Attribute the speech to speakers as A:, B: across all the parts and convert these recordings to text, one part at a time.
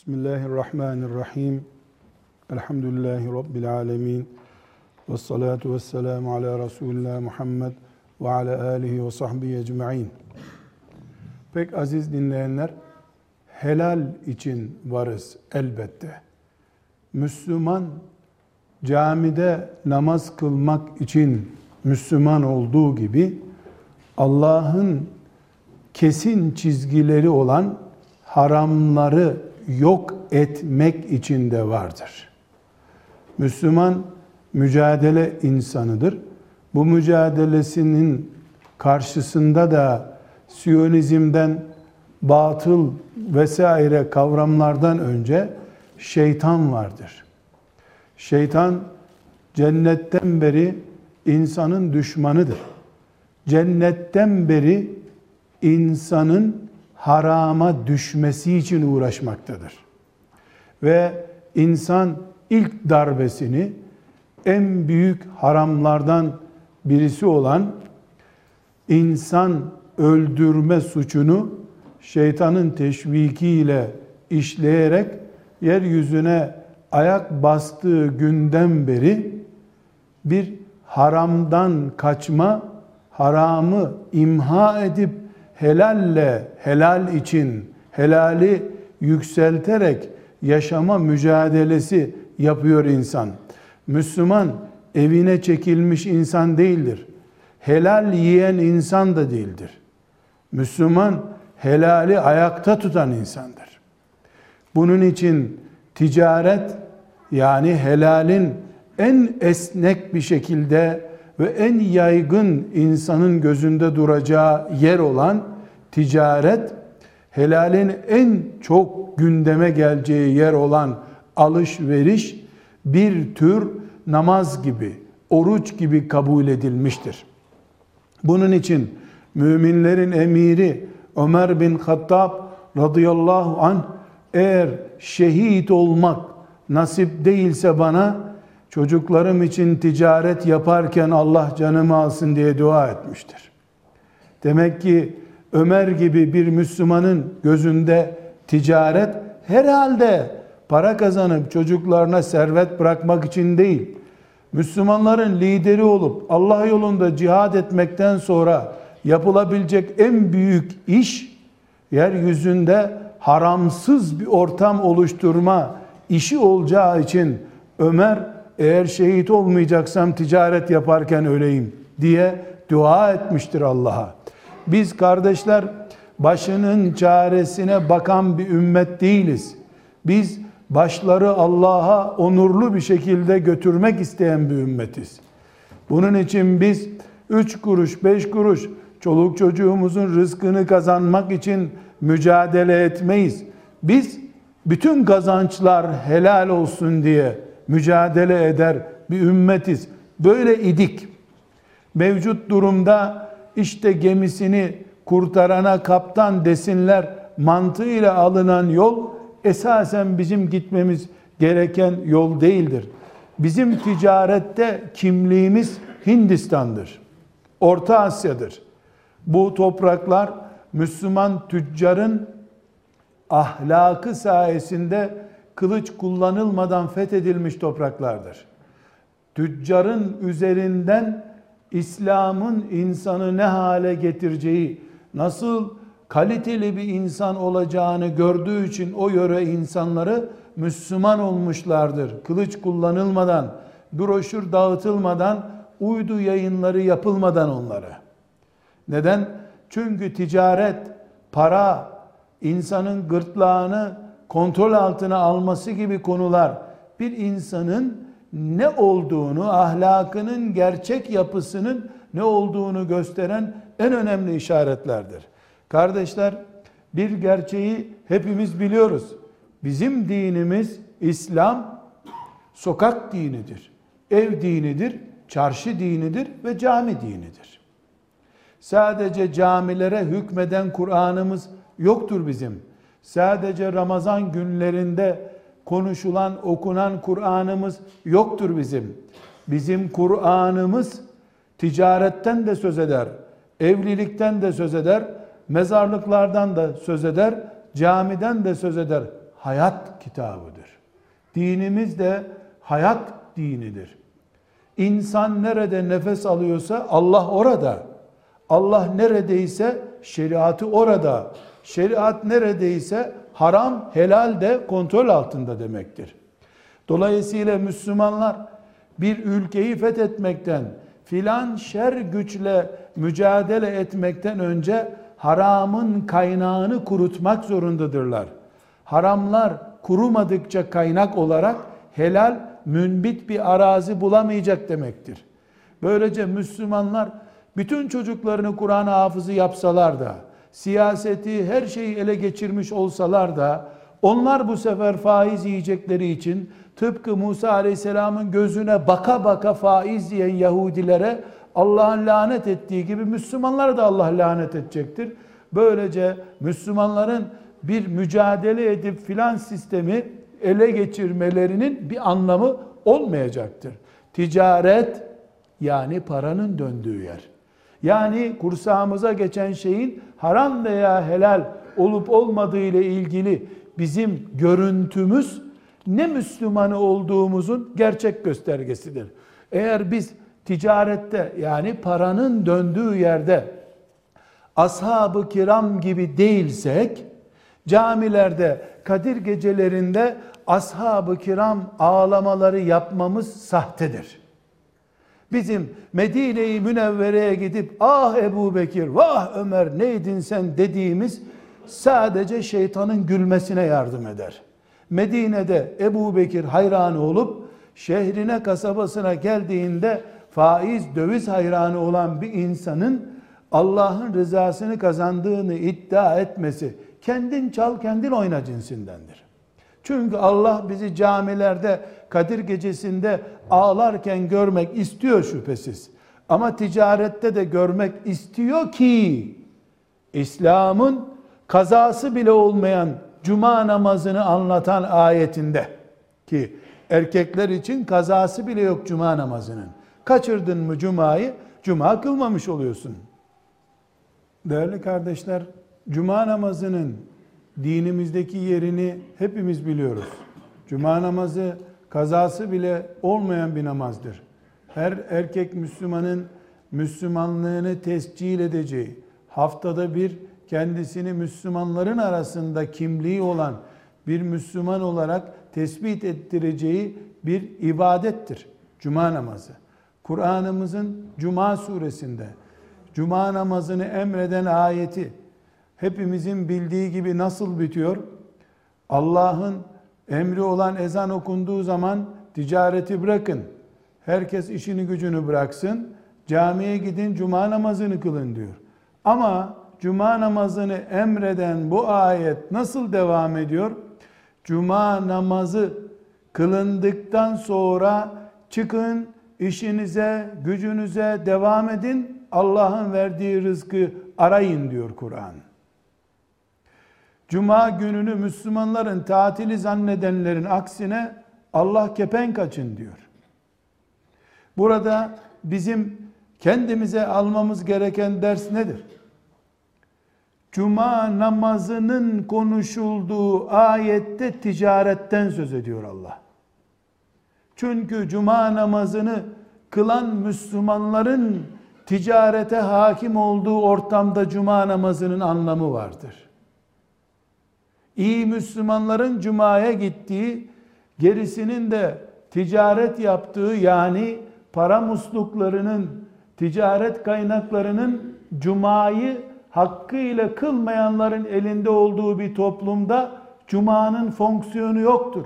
A: Bismillahirrahmanirrahim. Elhamdülillahi Rabbil alemin. Ve salatu ve selamu ala Resulullah Muhammed ve ala alihi ve sahbihi ecma'in. Pek aziz dinleyenler, helal için varız elbette. Müslüman camide namaz kılmak için Müslüman olduğu gibi Allah'ın kesin çizgileri olan haramları yok etmek için de vardır. Müslüman mücadele insanıdır. Bu mücadelesinin karşısında da Siyonizmden, batıl vesaire kavramlardan önce şeytan vardır. Şeytan cennetten beri insanın düşmanıdır. Cennetten beri insanın harama düşmesi için uğraşmaktadır. Ve insan ilk darbesini en büyük haramlardan birisi olan insan öldürme suçunu şeytanın teşvikiyle işleyerek yeryüzüne ayak bastığı günden beri bir haramdan kaçma, haramı imha edip helalle helal için helali yükselterek yaşama mücadelesi yapıyor insan. Müslüman evine çekilmiş insan değildir. Helal yiyen insan da değildir. Müslüman helali ayakta tutan insandır. Bunun için ticaret yani helalin en esnek bir şekilde ve en yaygın insanın gözünde duracağı yer olan ticaret, helalin en çok gündeme geleceği yer olan alışveriş bir tür namaz gibi, oruç gibi kabul edilmiştir. Bunun için müminlerin emiri Ömer bin Hattab radıyallahu an eğer şehit olmak nasip değilse bana çocuklarım için ticaret yaparken Allah canımı alsın diye dua etmiştir. Demek ki Ömer gibi bir Müslümanın gözünde ticaret herhalde para kazanıp çocuklarına servet bırakmak için değil, Müslümanların lideri olup Allah yolunda cihad etmekten sonra yapılabilecek en büyük iş yeryüzünde haramsız bir ortam oluşturma işi olacağı için Ömer eğer şehit olmayacaksam ticaret yaparken öleyim diye dua etmiştir Allah'a. Biz kardeşler başının çaresine bakan bir ümmet değiliz. Biz başları Allah'a onurlu bir şekilde götürmek isteyen bir ümmetiz. Bunun için biz üç kuruş, beş kuruş çoluk çocuğumuzun rızkını kazanmak için mücadele etmeyiz. Biz bütün kazançlar helal olsun diye mücadele eder bir ümmetiz. Böyle idik. Mevcut durumda işte gemisini kurtarana kaptan desinler mantığıyla alınan yol esasen bizim gitmemiz gereken yol değildir. Bizim ticarette kimliğimiz Hindistan'dır. Orta Asya'dır. Bu topraklar Müslüman tüccarın ahlakı sayesinde kılıç kullanılmadan fethedilmiş topraklardır. Tüccarın üzerinden İslam'ın insanı ne hale getireceği, nasıl kaliteli bir insan olacağını gördüğü için o yöre insanları Müslüman olmuşlardır. Kılıç kullanılmadan, broşür dağıtılmadan, uydu yayınları yapılmadan onları. Neden? Çünkü ticaret, para, insanın gırtlağını kontrol altına alması gibi konular bir insanın ne olduğunu, ahlakının gerçek yapısının ne olduğunu gösteren en önemli işaretlerdir. Kardeşler, bir gerçeği hepimiz biliyoruz. Bizim dinimiz İslam sokak dinidir. Ev dinidir, çarşı dinidir ve cami dinidir. Sadece camilere hükmeden Kur'an'ımız yoktur bizim. Sadece Ramazan günlerinde konuşulan, okunan Kur'an'ımız yoktur bizim. Bizim Kur'an'ımız ticaretten de söz eder, evlilikten de söz eder, mezarlıklardan da söz eder, camiden de söz eder, hayat kitabıdır. Dinimiz de hayat dinidir. İnsan nerede nefes alıyorsa Allah orada. Allah neredeyse şeriatı orada. Şeriat neredeyse haram, helal de kontrol altında demektir. Dolayısıyla Müslümanlar bir ülkeyi fethetmekten, filan şer güçle mücadele etmekten önce haramın kaynağını kurutmak zorundadırlar. Haramlar kurumadıkça kaynak olarak helal münbit bir arazi bulamayacak demektir. Böylece Müslümanlar bütün çocuklarını Kur'an hafızı yapsalar da, siyaseti her şeyi ele geçirmiş olsalar da, onlar bu sefer faiz yiyecekleri için tıpkı Musa Aleyhisselam'ın gözüne baka baka faiz yiyen Yahudilere Allah'ın lanet ettiği gibi Müslümanlara da Allah lanet edecektir. Böylece Müslümanların bir mücadele edip filan sistemi ele geçirmelerinin bir anlamı olmayacaktır. Ticaret yani paranın döndüğü yer. Yani kursağımıza geçen şeyin haram veya helal olup olmadığı ile ilgili bizim görüntümüz ne Müslümanı olduğumuzun gerçek göstergesidir. Eğer biz ticarette yani paranın döndüğü yerde ashab-ı kiram gibi değilsek camilerde Kadir gecelerinde ashab-ı kiram ağlamaları yapmamız sahtedir. Bizim Medine-i Münevvere'ye gidip ah Ebu Bekir, vah Ömer neydin sen dediğimiz sadece şeytanın gülmesine yardım eder. Medine'de Ebu Bekir hayranı olup şehrine kasabasına geldiğinde faiz döviz hayranı olan bir insanın Allah'ın rızasını kazandığını iddia etmesi kendin çal kendin oyna cinsindendir. Çünkü Allah bizi camilerde Kadir gecesinde ağlarken görmek istiyor şüphesiz. Ama ticarette de görmek istiyor ki İslam'ın kazası bile olmayan cuma namazını anlatan ayetinde ki erkekler için kazası bile yok cuma namazının. Kaçırdın mı cumayı? Cuma kılmamış oluyorsun. Değerli kardeşler, cuma namazının dinimizdeki yerini hepimiz biliyoruz. Cuma namazı kazası bile olmayan bir namazdır. Her erkek Müslümanın Müslümanlığını tescil edeceği, haftada bir kendisini Müslümanların arasında kimliği olan bir Müslüman olarak tespit ettireceği bir ibadettir. Cuma namazı. Kur'an'ımızın Cuma suresinde Cuma namazını emreden ayeti hepimizin bildiği gibi nasıl bitiyor? Allah'ın emri olan ezan okunduğu zaman ticareti bırakın. Herkes işini gücünü bıraksın. Camiye gidin cuma namazını kılın diyor. Ama cuma namazını emreden bu ayet nasıl devam ediyor? Cuma namazı kılındıktan sonra çıkın işinize, gücünüze devam edin. Allah'ın verdiği rızkı arayın diyor Kur'an. Cuma gününü Müslümanların tatili zannedenlerin aksine Allah kepenk açın diyor. Burada bizim kendimize almamız gereken ders nedir? Cuma namazının konuşulduğu ayette ticaretten söz ediyor Allah. Çünkü cuma namazını kılan Müslümanların ticarete hakim olduğu ortamda cuma namazının anlamı vardır. İyi Müslümanların cumaya gittiği, gerisinin de ticaret yaptığı yani para musluklarının, ticaret kaynaklarının cumayı hakkıyla kılmayanların elinde olduğu bir toplumda cumanın fonksiyonu yoktur.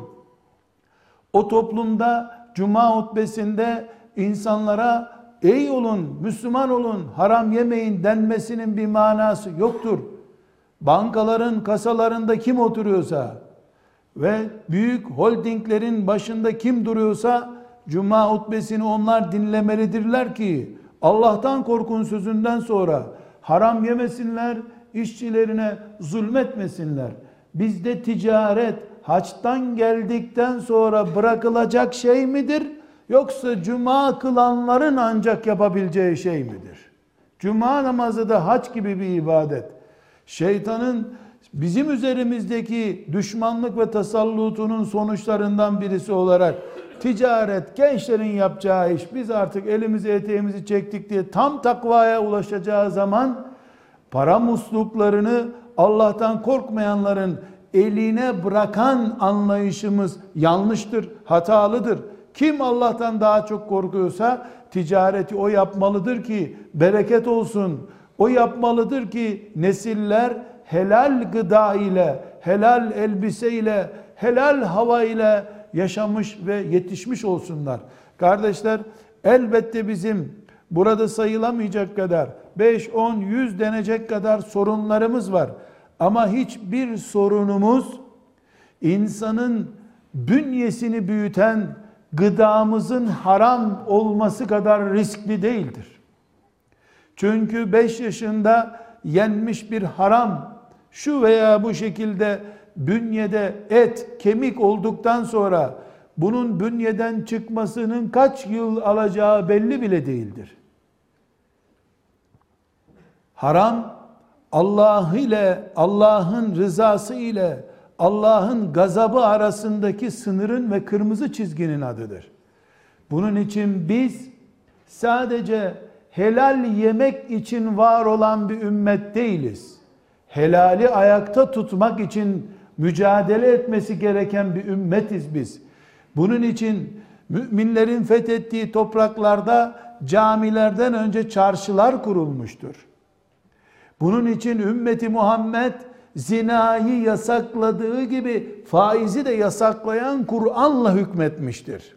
A: O toplumda cuma hutbesinde insanlara ey olun, Müslüman olun, haram yemeyin denmesinin bir manası yoktur. Bankaların kasalarında kim oturuyorsa ve büyük holdinglerin başında kim duruyorsa cuma hutbesini onlar dinlemelidirler ki Allah'tan korkun sözünden sonra haram yemesinler, işçilerine zulmetmesinler. Bizde ticaret haçtan geldikten sonra bırakılacak şey midir? Yoksa cuma kılanların ancak yapabileceği şey midir? Cuma namazı da haç gibi bir ibadet. Şeytanın bizim üzerimizdeki düşmanlık ve tasallutunun sonuçlarından birisi olarak ticaret, gençlerin yapacağı iş, biz artık elimizi eteğimizi çektik diye tam takvaya ulaşacağı zaman para musluklarını Allah'tan korkmayanların eline bırakan anlayışımız yanlıştır, hatalıdır. Kim Allah'tan daha çok korkuyorsa ticareti o yapmalıdır ki bereket olsun. O yapmalıdır ki nesiller helal gıda ile, helal elbise ile, helal hava ile yaşamış ve yetişmiş olsunlar. Kardeşler elbette bizim burada sayılamayacak kadar 5, 10, 100 denecek kadar sorunlarımız var. Ama hiçbir sorunumuz insanın bünyesini büyüten gıdamızın haram olması kadar riskli değildir. Çünkü 5 yaşında yenmiş bir haram şu veya bu şekilde bünyede et, kemik olduktan sonra bunun bünyeden çıkmasının kaç yıl alacağı belli bile değildir. Haram Allah ile Allah'ın rızası ile Allah'ın gazabı arasındaki sınırın ve kırmızı çizginin adıdır. Bunun için biz sadece helal yemek için var olan bir ümmet değiliz. Helali ayakta tutmak için mücadele etmesi gereken bir ümmetiz biz. Bunun için müminlerin fethettiği topraklarda camilerden önce çarşılar kurulmuştur. Bunun için ümmeti Muhammed zinayı yasakladığı gibi faizi de yasaklayan Kur'an'la hükmetmiştir.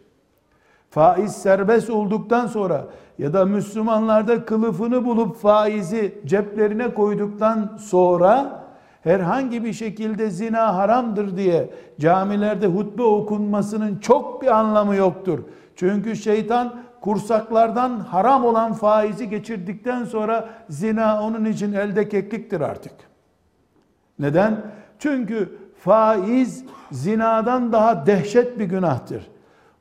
A: Faiz serbest olduktan sonra ya da Müslümanlarda kılıfını bulup faizi ceplerine koyduktan sonra herhangi bir şekilde zina haramdır diye camilerde hutbe okunmasının çok bir anlamı yoktur. Çünkü şeytan kursaklardan haram olan faizi geçirdikten sonra zina onun için elde kekliktir artık. Neden? Çünkü faiz zinadan daha dehşet bir günahtır.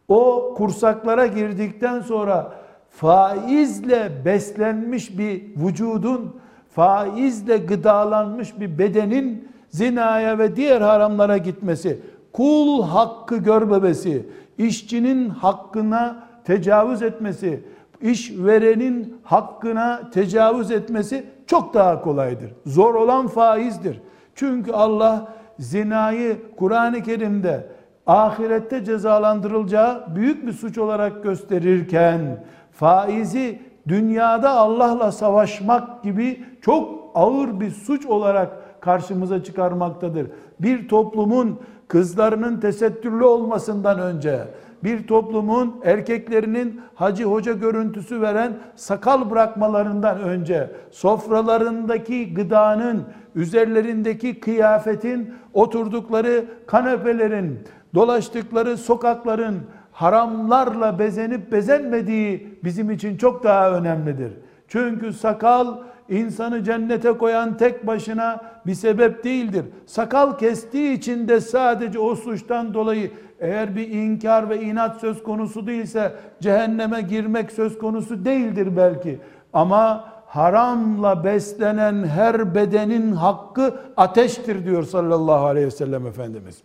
A: O kursaklara girdikten sonra faizle beslenmiş bir vücudun, faizle gıdalanmış bir bedenin zinaya ve diğer haramlara gitmesi, kul hakkı görmemesi, işçinin hakkına tecavüz etmesi, işverenin hakkına tecavüz etmesi çok daha kolaydır. Zor olan faizdir. Çünkü Allah zinayı Kur'an-ı Kerim'de ahirette cezalandırılacağı büyük bir suç olarak gösterirken faizi dünyada Allah'la savaşmak gibi çok ağır bir suç olarak karşımıza çıkarmaktadır. Bir toplumun kızlarının tesettürlü olmasından önce bir toplumun erkeklerinin hacı hoca görüntüsü veren sakal bırakmalarından önce sofralarındaki gıdanın, üzerlerindeki kıyafetin, oturdukları kanepelerin, dolaştıkları sokakların haramlarla bezenip bezenmediği bizim için çok daha önemlidir. Çünkü sakal insanı cennete koyan tek başına bir sebep değildir. Sakal kestiği için de sadece o suçtan dolayı eğer bir inkar ve inat söz konusu değilse cehenneme girmek söz konusu değildir belki. Ama haramla beslenen her bedenin hakkı ateştir diyor sallallahu aleyhi ve sellem Efendimiz.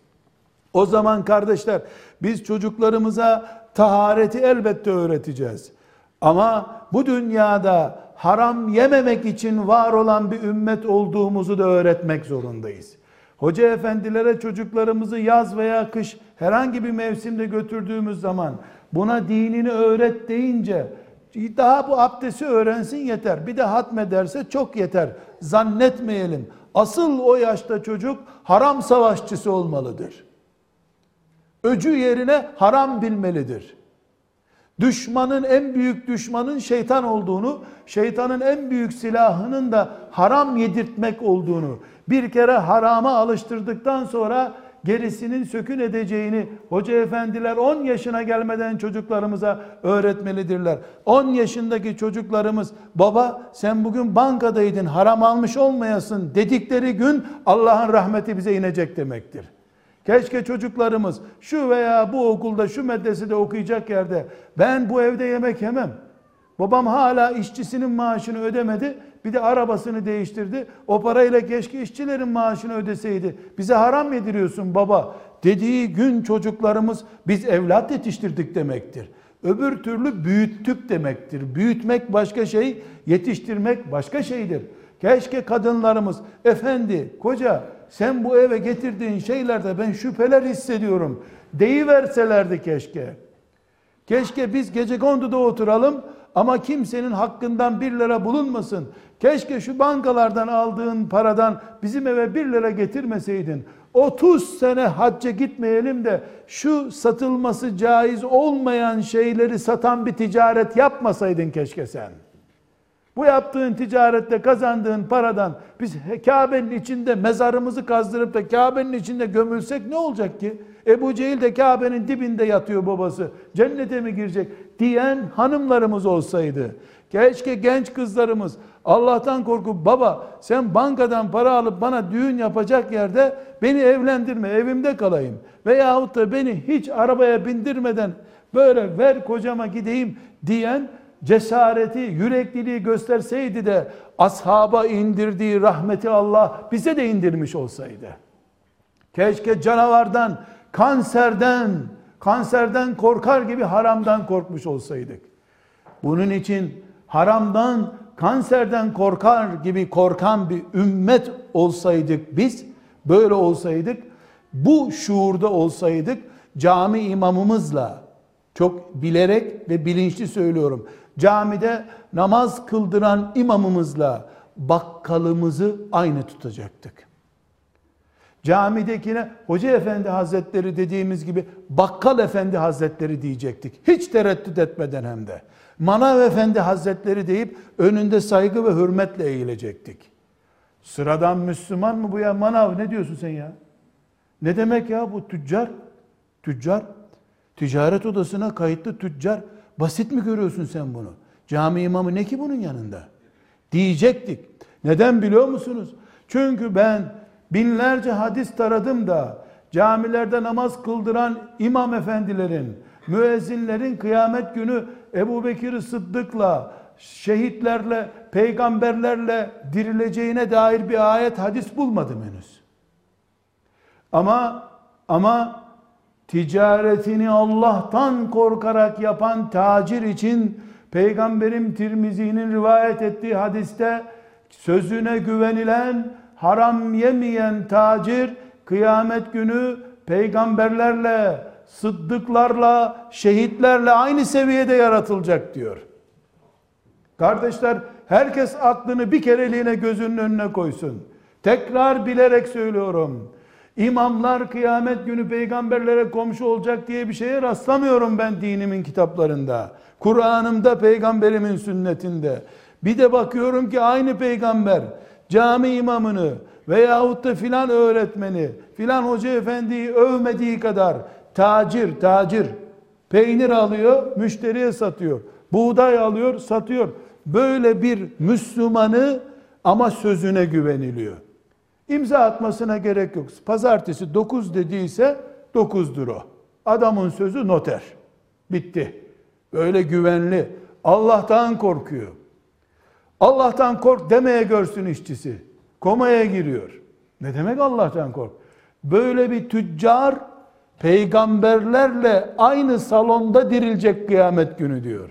A: O zaman kardeşler biz çocuklarımıza tahareti elbette öğreteceğiz. Ama bu dünyada haram yememek için var olan bir ümmet olduğumuzu da öğretmek zorundayız. Hoca efendilere çocuklarımızı yaz veya kış herhangi bir mevsimde götürdüğümüz zaman buna dinini öğret deyince daha bu abdesti öğrensin yeter. Bir de hatmederse çok yeter. Zannetmeyelim. Asıl o yaşta çocuk haram savaşçısı olmalıdır. Öcü yerine haram bilmelidir. Düşmanın en büyük düşmanın şeytan olduğunu, şeytanın en büyük silahının da haram yedirtmek olduğunu, bir kere harama alıştırdıktan sonra gerisinin sökün edeceğini hoca efendiler 10 yaşına gelmeden çocuklarımıza öğretmelidirler. 10 yaşındaki çocuklarımız baba sen bugün bankadaydın haram almış olmayasın dedikleri gün Allah'ın rahmeti bize inecek demektir. Keşke çocuklarımız şu veya bu okulda şu medresede okuyacak yerde ben bu evde yemek yemem. Babam hala işçisinin maaşını ödemedi. Bir de arabasını değiştirdi. O parayla keşke işçilerin maaşını ödeseydi. Bize haram yediriyorsun baba dediği gün çocuklarımız biz evlat yetiştirdik demektir. Öbür türlü büyüttük demektir. Büyütmek başka şey, yetiştirmek başka şeydir. Keşke kadınlarımız, efendi, koca sen bu eve getirdiğin şeylerde ben şüpheler hissediyorum. Deyiverselerdi keşke. Keşke biz gece konduda oturalım ama kimsenin hakkından bir lira bulunmasın. Keşke şu bankalardan aldığın paradan bizim eve bir lira getirmeseydin. 30 sene hacca gitmeyelim de şu satılması caiz olmayan şeyleri satan bir ticaret yapmasaydın keşke sen. Bu yaptığın ticarette kazandığın paradan biz Kabe'nin içinde mezarımızı kazdırıp da Kabe'nin içinde gömülsek ne olacak ki? Ebu Cehil de Kabe'nin dibinde yatıyor babası. Cennete mi girecek? Diyen hanımlarımız olsaydı. Keşke genç kızlarımız Allah'tan korkup baba sen bankadan para alıp bana düğün yapacak yerde beni evlendirme evimde kalayım. Veyahut da beni hiç arabaya bindirmeden böyle ver kocama gideyim diyen cesareti, yürekliliği gösterseydi de ashaba indirdiği rahmeti Allah bize de indirmiş olsaydı. Keşke canavardan, kanserden, kanserden korkar gibi haramdan korkmuş olsaydık. Bunun için haramdan, kanserden korkar gibi korkan bir ümmet olsaydık biz, böyle olsaydık, bu şuurda olsaydık, cami imamımızla, çok bilerek ve bilinçli söylüyorum, camide namaz kıldıran imamımızla bakkalımızı aynı tutacaktık. Camidekine Hoca Efendi Hazretleri dediğimiz gibi Bakkal Efendi Hazretleri diyecektik. Hiç tereddüt etmeden hem de. Manav Efendi Hazretleri deyip önünde saygı ve hürmetle eğilecektik. Sıradan Müslüman mı bu ya? Manav ne diyorsun sen ya? Ne demek ya bu tüccar? Tüccar. Ticaret odasına kayıtlı tüccar. Basit mi görüyorsun sen bunu? Cami imamı ne ki bunun yanında? Diyecektik. Neden biliyor musunuz? Çünkü ben binlerce hadis taradım da camilerde namaz kıldıran imam efendilerin, müezzinlerin kıyamet günü Ebu Bekir Sıddık'la, şehitlerle, peygamberlerle dirileceğine dair bir ayet hadis bulmadım henüz. Ama ama ticaretini Allah'tan korkarak yapan tacir için Peygamberim Tirmizi'nin rivayet ettiği hadiste sözüne güvenilen, haram yemeyen tacir kıyamet günü peygamberlerle, sıddıklarla, şehitlerle aynı seviyede yaratılacak diyor. Kardeşler herkes aklını bir kereliğine gözünün önüne koysun. Tekrar bilerek söylüyorum. İmamlar kıyamet günü peygamberlere komşu olacak diye bir şeye rastlamıyorum ben dinimin kitaplarında. Kur'an'ımda peygamberimin sünnetinde. Bir de bakıyorum ki aynı peygamber cami imamını veyahut da filan öğretmeni, filan hoca efendiyi övmediği kadar tacir, tacir peynir alıyor, müşteriye satıyor. Buğday alıyor, satıyor. Böyle bir Müslümanı ama sözüne güveniliyor. İmza atmasına gerek yok. Pazartesi 9 dediyse 9'dur o. Adamın sözü noter. Bitti. Böyle güvenli. Allah'tan korkuyor. Allah'tan kork demeye görsün işçisi. Komaya giriyor. Ne demek Allah'tan kork? Böyle bir tüccar peygamberlerle aynı salonda dirilecek kıyamet günü diyor.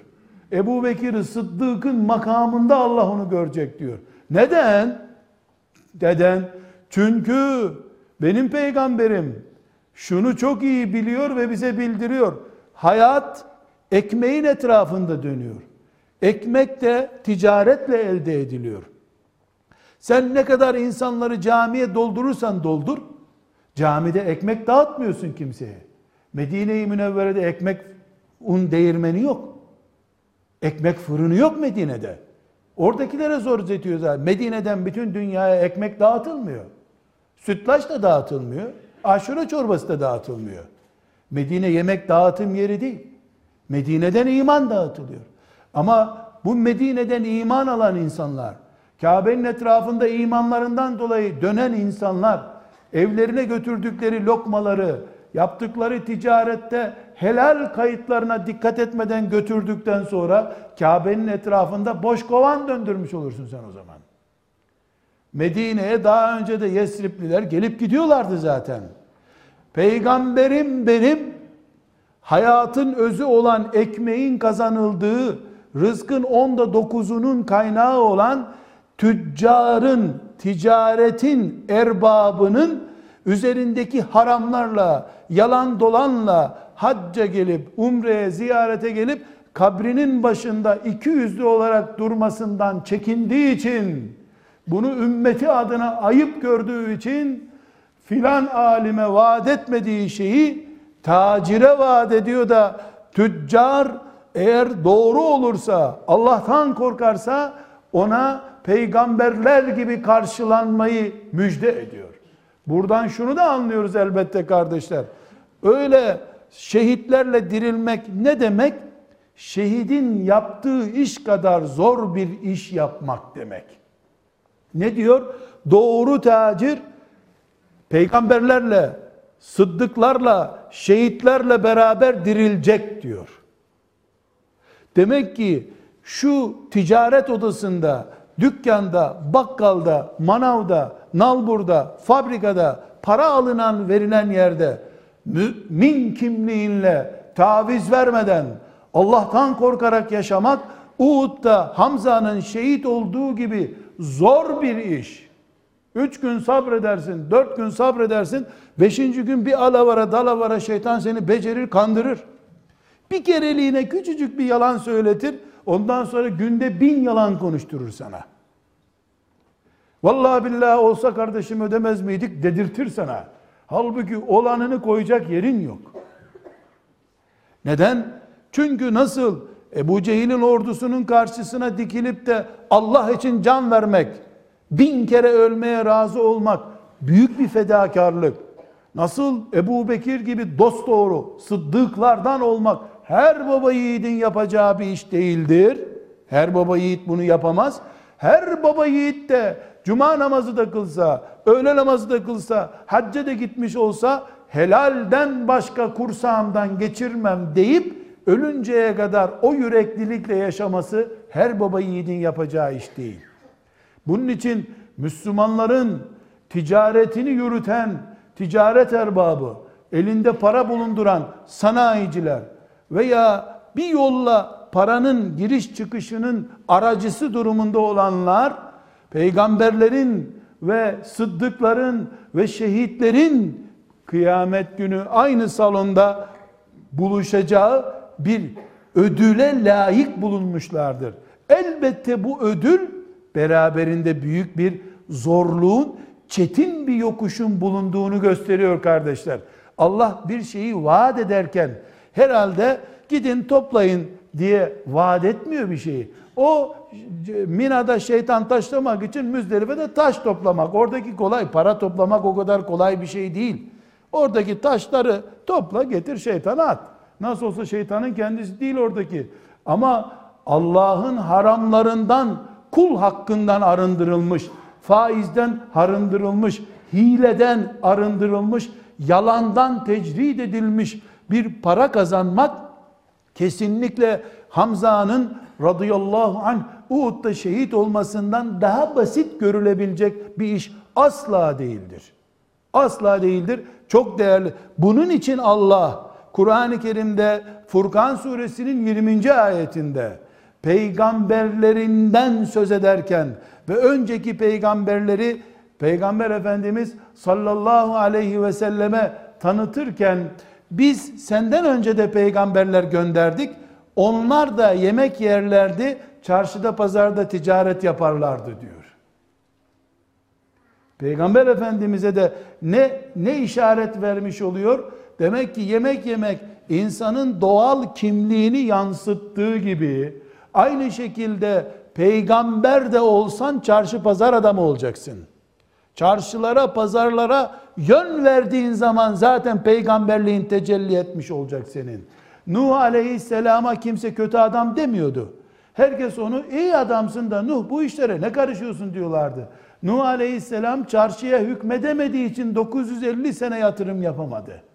A: Ebu Bekir Sıddık'ın makamında Allah onu görecek diyor. Neden? Neden? Çünkü benim peygamberim şunu çok iyi biliyor ve bize bildiriyor. Hayat ekmeğin etrafında dönüyor. Ekmek de ticaretle elde ediliyor. Sen ne kadar insanları camiye doldurursan doldur, camide ekmek dağıtmıyorsun kimseye. Medine-i Münevvere'de ekmek un değirmeni yok. Ekmek fırını yok Medine'de. Oradakilere zor zetiyor Medine'den bütün dünyaya ekmek dağıtılmıyor. Sütlaç da dağıtılmıyor. Aşure çorbası da dağıtılmıyor. Medine yemek dağıtım yeri değil. Medine'den iman dağıtılıyor. Ama bu Medine'den iman alan insanlar, Kabe'nin etrafında imanlarından dolayı dönen insanlar, evlerine götürdükleri lokmaları yaptıkları ticarette helal kayıtlarına dikkat etmeden götürdükten sonra Kabe'nin etrafında boş kovan döndürmüş olursun sen o zaman. Medine'ye daha önce de Yesripliler gelip gidiyorlardı zaten. Peygamberim benim hayatın özü olan ekmeğin kazanıldığı, rızkın onda dokuzunun kaynağı olan tüccarın, ticaretin erbabının üzerindeki haramlarla, yalan dolanla hacca gelip, umreye ziyarete gelip kabrinin başında iki yüzlü olarak durmasından çekindiği için, bunu ümmeti adına ayıp gördüğü için filan alime vaat etmediği şeyi tacire vaat ediyor da tüccar eğer doğru olursa, Allah'tan korkarsa ona peygamberler gibi karşılanmayı müjde ediyor. Buradan şunu da anlıyoruz elbette kardeşler. Öyle şehitlerle dirilmek ne demek? Şehidin yaptığı iş kadar zor bir iş yapmak demek. Ne diyor? Doğru tacir peygamberlerle, sıddıklarla, şehitlerle beraber dirilecek diyor. Demek ki şu ticaret odasında, dükkanda, bakkalda, manavda, nalburda, fabrikada para alınan verilen yerde mümin kimliğinle taviz vermeden Allah'tan korkarak yaşamak Uhud'da Hamza'nın şehit olduğu gibi zor bir iş. Üç gün sabredersin, dört gün sabredersin, beşinci gün bir alavara dalavara şeytan seni becerir, kandırır. Bir kereliğine küçücük bir yalan söyletir, ondan sonra günde bin yalan konuşturur sana. Vallahi billahi olsa kardeşim ödemez miydik dedirtir sana. Halbuki olanını koyacak yerin yok. Neden? Çünkü nasıl Ebu Cehil'in ordusunun karşısına dikilip de Allah için can vermek, bin kere ölmeye razı olmak büyük bir fedakarlık. Nasıl Ebu Bekir gibi dost doğru, sıddıklardan olmak her baba yiğidin yapacağı bir iş değildir. Her baba yiğit bunu yapamaz. Her baba yiğit de cuma namazı da kılsa, öğle namazı da kılsa, hacca da gitmiş olsa helalden başka kursağımdan geçirmem deyip ölünceye kadar o yüreklilikle yaşaması her baba yiğidin yapacağı iş değil. Bunun için Müslümanların ticaretini yürüten ticaret erbabı, elinde para bulunduran sanayiciler veya bir yolla paranın giriş çıkışının aracısı durumunda olanlar peygamberlerin ve sıddıkların ve şehitlerin kıyamet günü aynı salonda buluşacağı bir ödüle layık bulunmuşlardır. Elbette bu ödül beraberinde büyük bir zorluğun, çetin bir yokuşun bulunduğunu gösteriyor kardeşler. Allah bir şeyi vaat ederken herhalde gidin toplayın diye vaat etmiyor bir şeyi. O Mina'da şeytan taşlamak için Müzdelife'de taş toplamak. Oradaki kolay, para toplamak o kadar kolay bir şey değil. Oradaki taşları topla getir şeytana at. Nasıl olsa şeytanın kendisi değil oradaki. Ama Allah'ın haramlarından, kul hakkından arındırılmış, faizden arındırılmış, hileden arındırılmış, yalandan tecrid edilmiş bir para kazanmak kesinlikle Hamza'nın radıyallahu anh Uhud'da şehit olmasından daha basit görülebilecek bir iş asla değildir. Asla değildir. Çok değerli. Bunun için Allah Kur'an-ı Kerim'de Furkan suresinin 20. ayetinde peygamberlerinden söz ederken ve önceki peygamberleri Peygamber Efendimiz sallallahu aleyhi ve selleme tanıtırken biz senden önce de peygamberler gönderdik. Onlar da yemek yerlerdi, çarşıda pazarda ticaret yaparlardı diyor. Peygamber Efendimiz'e de ne ne işaret vermiş oluyor? Demek ki yemek yemek insanın doğal kimliğini yansıttığı gibi aynı şekilde peygamber de olsan çarşı pazar adamı olacaksın. Çarşılara, pazarlara yön verdiğin zaman zaten peygamberliğin tecelli etmiş olacak senin. Nuh aleyhisselama kimse kötü adam demiyordu. Herkes onu iyi adamsın da Nuh bu işlere ne karışıyorsun diyorlardı. Nuh aleyhisselam çarşıya hükmedemediği için 950 sene yatırım yapamadı.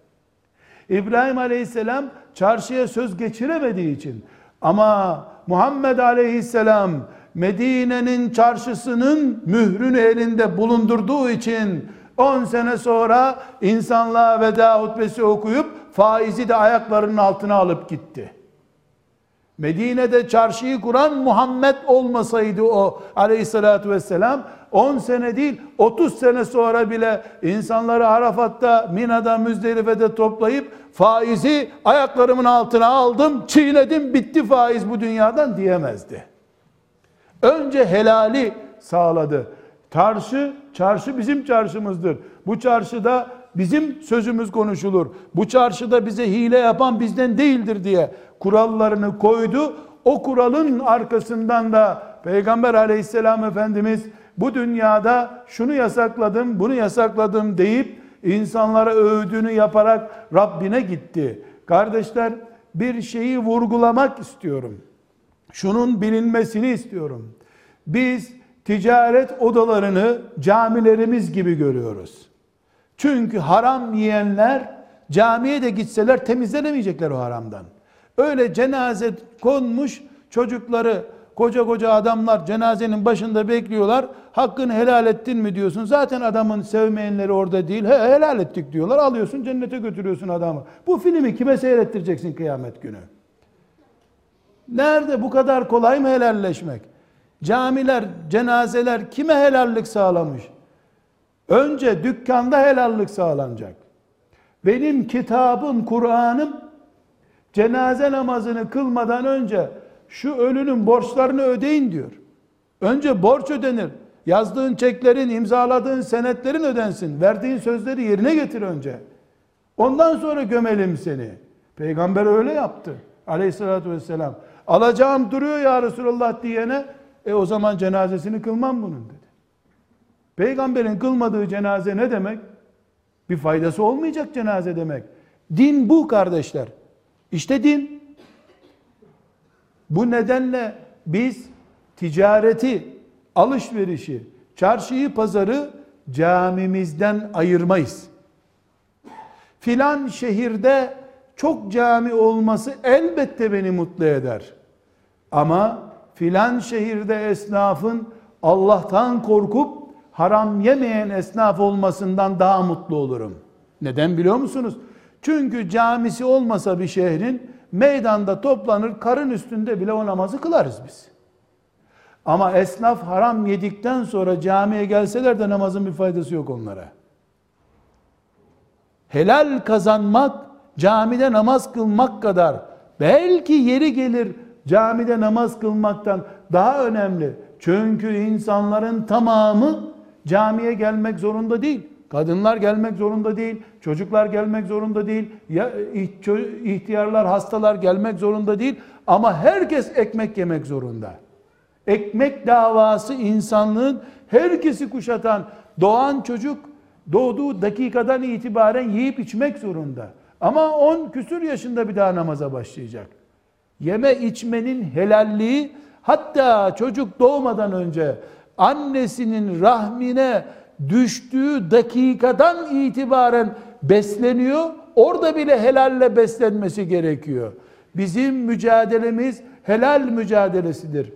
A: İbrahim Aleyhisselam çarşıya söz geçiremediği için ama Muhammed Aleyhisselam Medine'nin çarşısının mührünü elinde bulundurduğu için 10 sene sonra insanlığa veda hutbesi okuyup faizi de ayaklarının altına alıp gitti. Medine'de çarşıyı kuran Muhammed olmasaydı o aleyhissalatü vesselam 10 sene değil 30 sene sonra bile insanları Arafat'ta, Mina'da, Müzdelife'de toplayıp faizi ayaklarımın altına aldım, çiğnedim, bitti faiz bu dünyadan diyemezdi. Önce helali sağladı. Çarşı, çarşı bizim çarşımızdır. Bu çarşıda bizim sözümüz konuşulur. Bu çarşıda bize hile yapan bizden değildir diye kurallarını koydu. O kuralın arkasından da Peygamber aleyhisselam Efendimiz bu dünyada şunu yasakladım, bunu yasakladım deyip insanlara övdüğünü yaparak Rabbine gitti. Kardeşler bir şeyi vurgulamak istiyorum. Şunun bilinmesini istiyorum. Biz ticaret odalarını camilerimiz gibi görüyoruz. Çünkü haram yiyenler camiye de gitseler temizlenemeyecekler o haramdan. Öyle cenaze konmuş çocukları koca koca adamlar cenazenin başında bekliyorlar. Hakkını helal ettin mi diyorsun. Zaten adamın sevmeyenleri orada değil. He, helal ettik diyorlar. Alıyorsun cennete götürüyorsun adamı. Bu filmi kime seyrettireceksin kıyamet günü? Nerede bu kadar kolay mı helalleşmek? Camiler, cenazeler kime helallik sağlamış? Önce dükkanda helallik sağlanacak. Benim kitabım, Kur'an'ım cenaze namazını kılmadan önce şu ölünün borçlarını ödeyin diyor. Önce borç ödenir. Yazdığın çeklerin, imzaladığın senetlerin ödensin. Verdiğin sözleri yerine getir önce. Ondan sonra gömelim seni. Peygamber öyle yaptı. Aleyhissalatü vesselam. Alacağım duruyor ya Resulallah diyene e o zaman cenazesini kılmam bunun dedi. Peygamberin kılmadığı cenaze ne demek? Bir faydası olmayacak cenaze demek. Din bu kardeşler. İşte din. Bu nedenle biz ticareti, alışverişi, çarşıyı, pazarı camimizden ayırmayız. Filan şehirde çok cami olması elbette beni mutlu eder. Ama filan şehirde esnafın Allah'tan korkup haram yemeyen esnaf olmasından daha mutlu olurum. Neden biliyor musunuz? Çünkü camisi olmasa bir şehrin meydanda toplanır karın üstünde bile o namazı kılarız biz. Ama esnaf haram yedikten sonra camiye gelseler de namazın bir faydası yok onlara. Helal kazanmak camide namaz kılmak kadar belki yeri gelir camide namaz kılmaktan daha önemli. Çünkü insanların tamamı camiye gelmek zorunda değil. Kadınlar gelmek zorunda değil, çocuklar gelmek zorunda değil, ya ihtiyarlar, hastalar gelmek zorunda değil ama herkes ekmek yemek zorunda. Ekmek davası insanlığın herkesi kuşatan doğan çocuk doğduğu dakikadan itibaren yiyip içmek zorunda. Ama 10 küsür yaşında bir daha namaza başlayacak. Yeme içmenin helalliği hatta çocuk doğmadan önce annesinin rahmine düştüğü dakikadan itibaren besleniyor. Orada bile helalle beslenmesi gerekiyor. Bizim mücadelemiz helal mücadelesidir.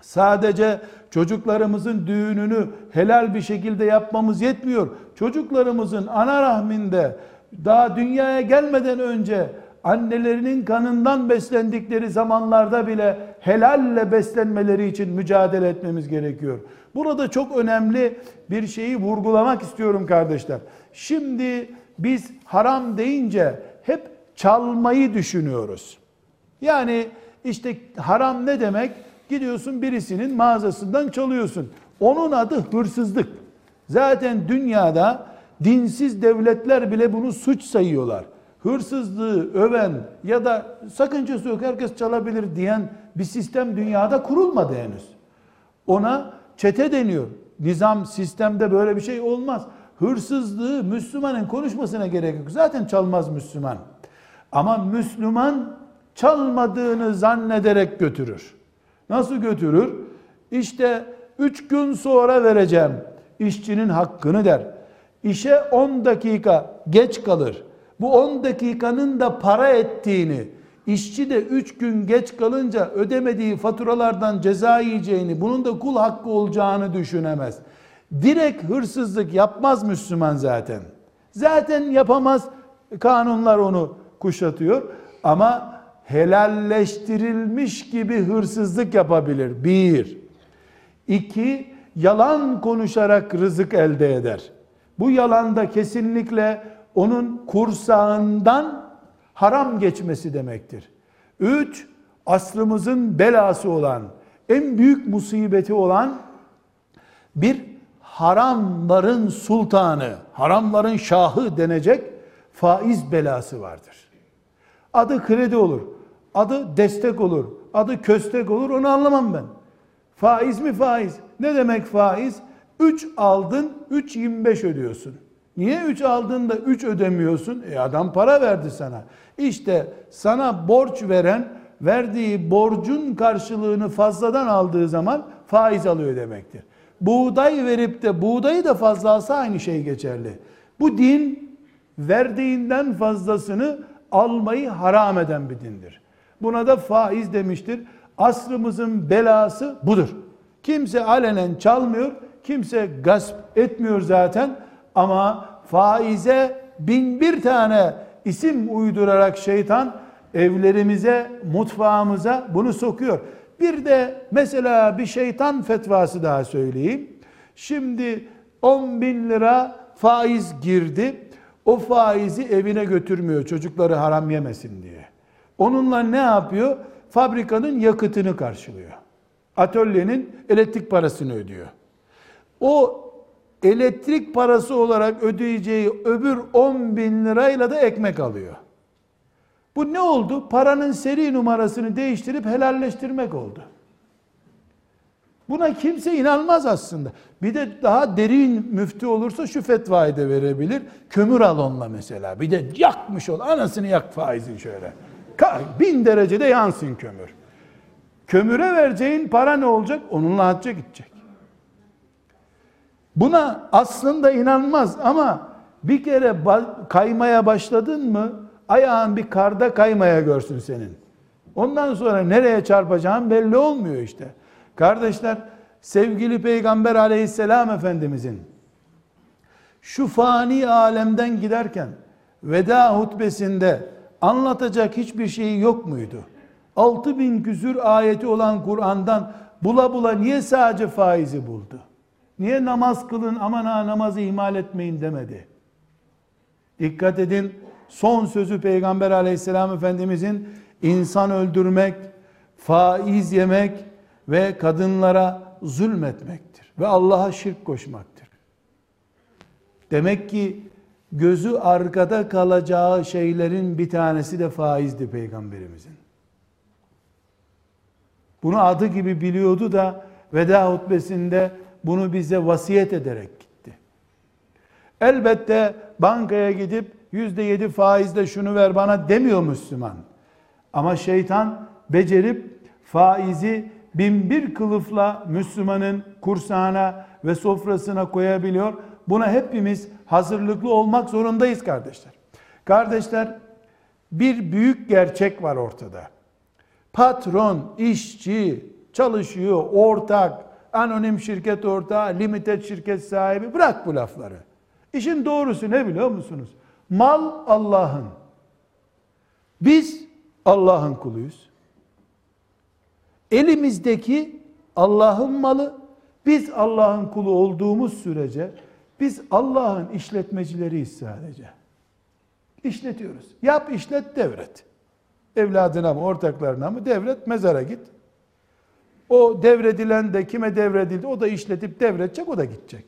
A: Sadece çocuklarımızın düğününü helal bir şekilde yapmamız yetmiyor. Çocuklarımızın ana rahminde daha dünyaya gelmeden önce annelerinin kanından beslendikleri zamanlarda bile helalle beslenmeleri için mücadele etmemiz gerekiyor. Burada çok önemli bir şeyi vurgulamak istiyorum kardeşler. Şimdi biz haram deyince hep çalmayı düşünüyoruz. Yani işte haram ne demek? Gidiyorsun birisinin mağazasından çalıyorsun. Onun adı hırsızlık. Zaten dünyada dinsiz devletler bile bunu suç sayıyorlar. Hırsızlığı öven ya da sakıncası yok herkes çalabilir diyen bir sistem dünyada kurulmadı henüz. Ona çete deniyor. Nizam sistemde böyle bir şey olmaz. Hırsızlığı Müslümanın konuşmasına gerek yok. Zaten çalmaz Müslüman. Ama Müslüman çalmadığını zannederek götürür. Nasıl götürür? İşte üç gün sonra vereceğim işçinin hakkını der. İşe 10 dakika geç kalır. bu 10 dakikanın da para ettiğini, işçi de 3 gün geç kalınca ödemediği faturalardan ceza yiyeceğini, bunun da kul hakkı olacağını düşünemez. Direkt hırsızlık yapmaz Müslüman zaten. Zaten yapamaz. Kanunlar onu kuşatıyor. Ama helalleştirilmiş gibi hırsızlık yapabilir. Bir. İki, yalan konuşarak rızık elde eder. Bu yalanda kesinlikle onun kursağından haram geçmesi demektir. Üç, asrımızın belası olan, en büyük musibeti olan bir haramların sultanı, haramların şahı denecek faiz belası vardır. Adı kredi olur, adı destek olur, adı köstek olur onu anlamam ben. Faiz mi faiz? Ne demek faiz? 3 aldın, 3.25 ödüyorsun. Niye 3 aldın da 3 ödemiyorsun? E adam para verdi sana. İşte sana borç veren verdiği borcun karşılığını fazladan aldığı zaman faiz alıyor demektir. Buğday verip de buğdayı da fazla alsa aynı şey geçerli. Bu din verdiğinden fazlasını almayı haram eden bir dindir. Buna da faiz demiştir. Asrımızın belası budur. Kimse alenen çalmıyor, kimse gasp etmiyor zaten ama faize bin bir tane isim uydurarak şeytan evlerimize, mutfağımıza bunu sokuyor. Bir de mesela bir şeytan fetvası daha söyleyeyim. Şimdi 10 bin lira faiz girdi. O faizi evine götürmüyor çocukları haram yemesin diye. Onunla ne yapıyor? Fabrikanın yakıtını karşılıyor. Atölyenin elektrik parasını ödüyor. O elektrik parası olarak ödeyeceği öbür 10 bin lirayla da ekmek alıyor. Bu ne oldu? Paranın seri numarasını değiştirip helalleştirmek oldu. Buna kimse inanmaz aslında. Bir de daha derin müftü olursa şu fetvayı da verebilir. Kömür al onunla mesela. Bir de yakmış ol. Anasını yak faizin şöyle. Bin derecede yansın kömür. Kömüre vereceğin para ne olacak? Onunla hacca gidecek. Buna aslında inanmaz ama bir kere kaymaya başladın mı ayağın bir karda kaymaya görsün senin. Ondan sonra nereye çarpacağın belli olmuyor işte. Kardeşler sevgili Peygamber aleyhisselam efendimizin şu fani alemden giderken veda hutbesinde anlatacak hiçbir şeyi yok muydu? 6000 küsür ayeti olan Kur'an'dan bula bula niye sadece faizi buldu? Niye namaz kılın aman ha namazı ihmal etmeyin demedi? Dikkat edin son sözü Peygamber aleyhisselam efendimizin insan öldürmek, faiz yemek ve kadınlara zulmetmektir. Ve Allah'a şirk koşmaktır. Demek ki gözü arkada kalacağı şeylerin bir tanesi de faizdi Peygamberimizin. Bunu adı gibi biliyordu da veda hutbesinde bunu bize vasiyet ederek gitti. Elbette bankaya gidip yüzde yedi faizle şunu ver bana demiyor Müslüman. Ama şeytan becerip faizi bin bir kılıfla Müslümanın kursağına ve sofrasına koyabiliyor. Buna hepimiz hazırlıklı olmak zorundayız kardeşler. Kardeşler bir büyük gerçek var ortada. Patron, işçi, çalışıyor, ortak, anonim şirket ortağı, limited şirket sahibi bırak bu lafları. İşin doğrusu ne biliyor musunuz? Mal Allah'ın. Biz Allah'ın kuluyuz. Elimizdeki Allah'ın malı. Biz Allah'ın kulu olduğumuz sürece biz Allah'ın işletmecileriyiz sadece. İşletiyoruz. Yap işlet devret. Evladına mı ortaklarına mı devret mezara git. O devredilen de kime devredildi o da işletip devredecek o da gidecek.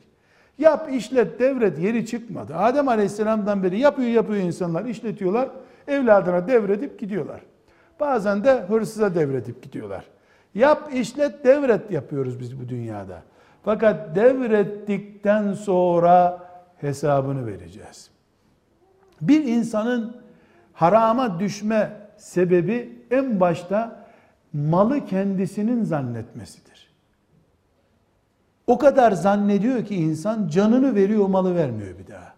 A: Yap işlet devret yeri çıkmadı. Adem Aleyhisselam'dan beri yapıyor yapıyor insanlar işletiyorlar. Evladına devredip gidiyorlar. Bazen de hırsıza devredip gidiyorlar. Yap işlet devret yapıyoruz biz bu dünyada. Fakat devrettikten sonra hesabını vereceğiz. Bir insanın harama düşme sebebi en başta malı kendisinin zannetmesidir. O kadar zannediyor ki insan canını veriyor malı vermiyor bir daha.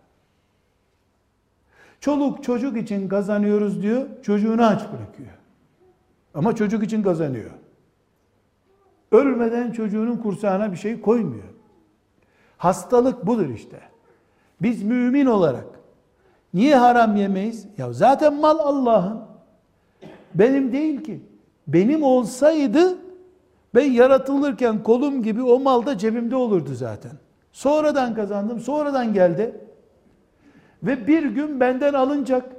A: Çoluk çocuk için kazanıyoruz diyor, çocuğunu aç bırakıyor. Ama çocuk için kazanıyor. Ölmeden çocuğunun kursağına bir şey koymuyor. Hastalık budur işte. Biz mümin olarak niye haram yemeyiz? Ya zaten mal Allah'ın. Benim değil ki. Benim olsaydı ben yaratılırken kolum gibi o mal da cebimde olurdu zaten. Sonradan kazandım, sonradan geldi. Ve bir gün benden alınacak.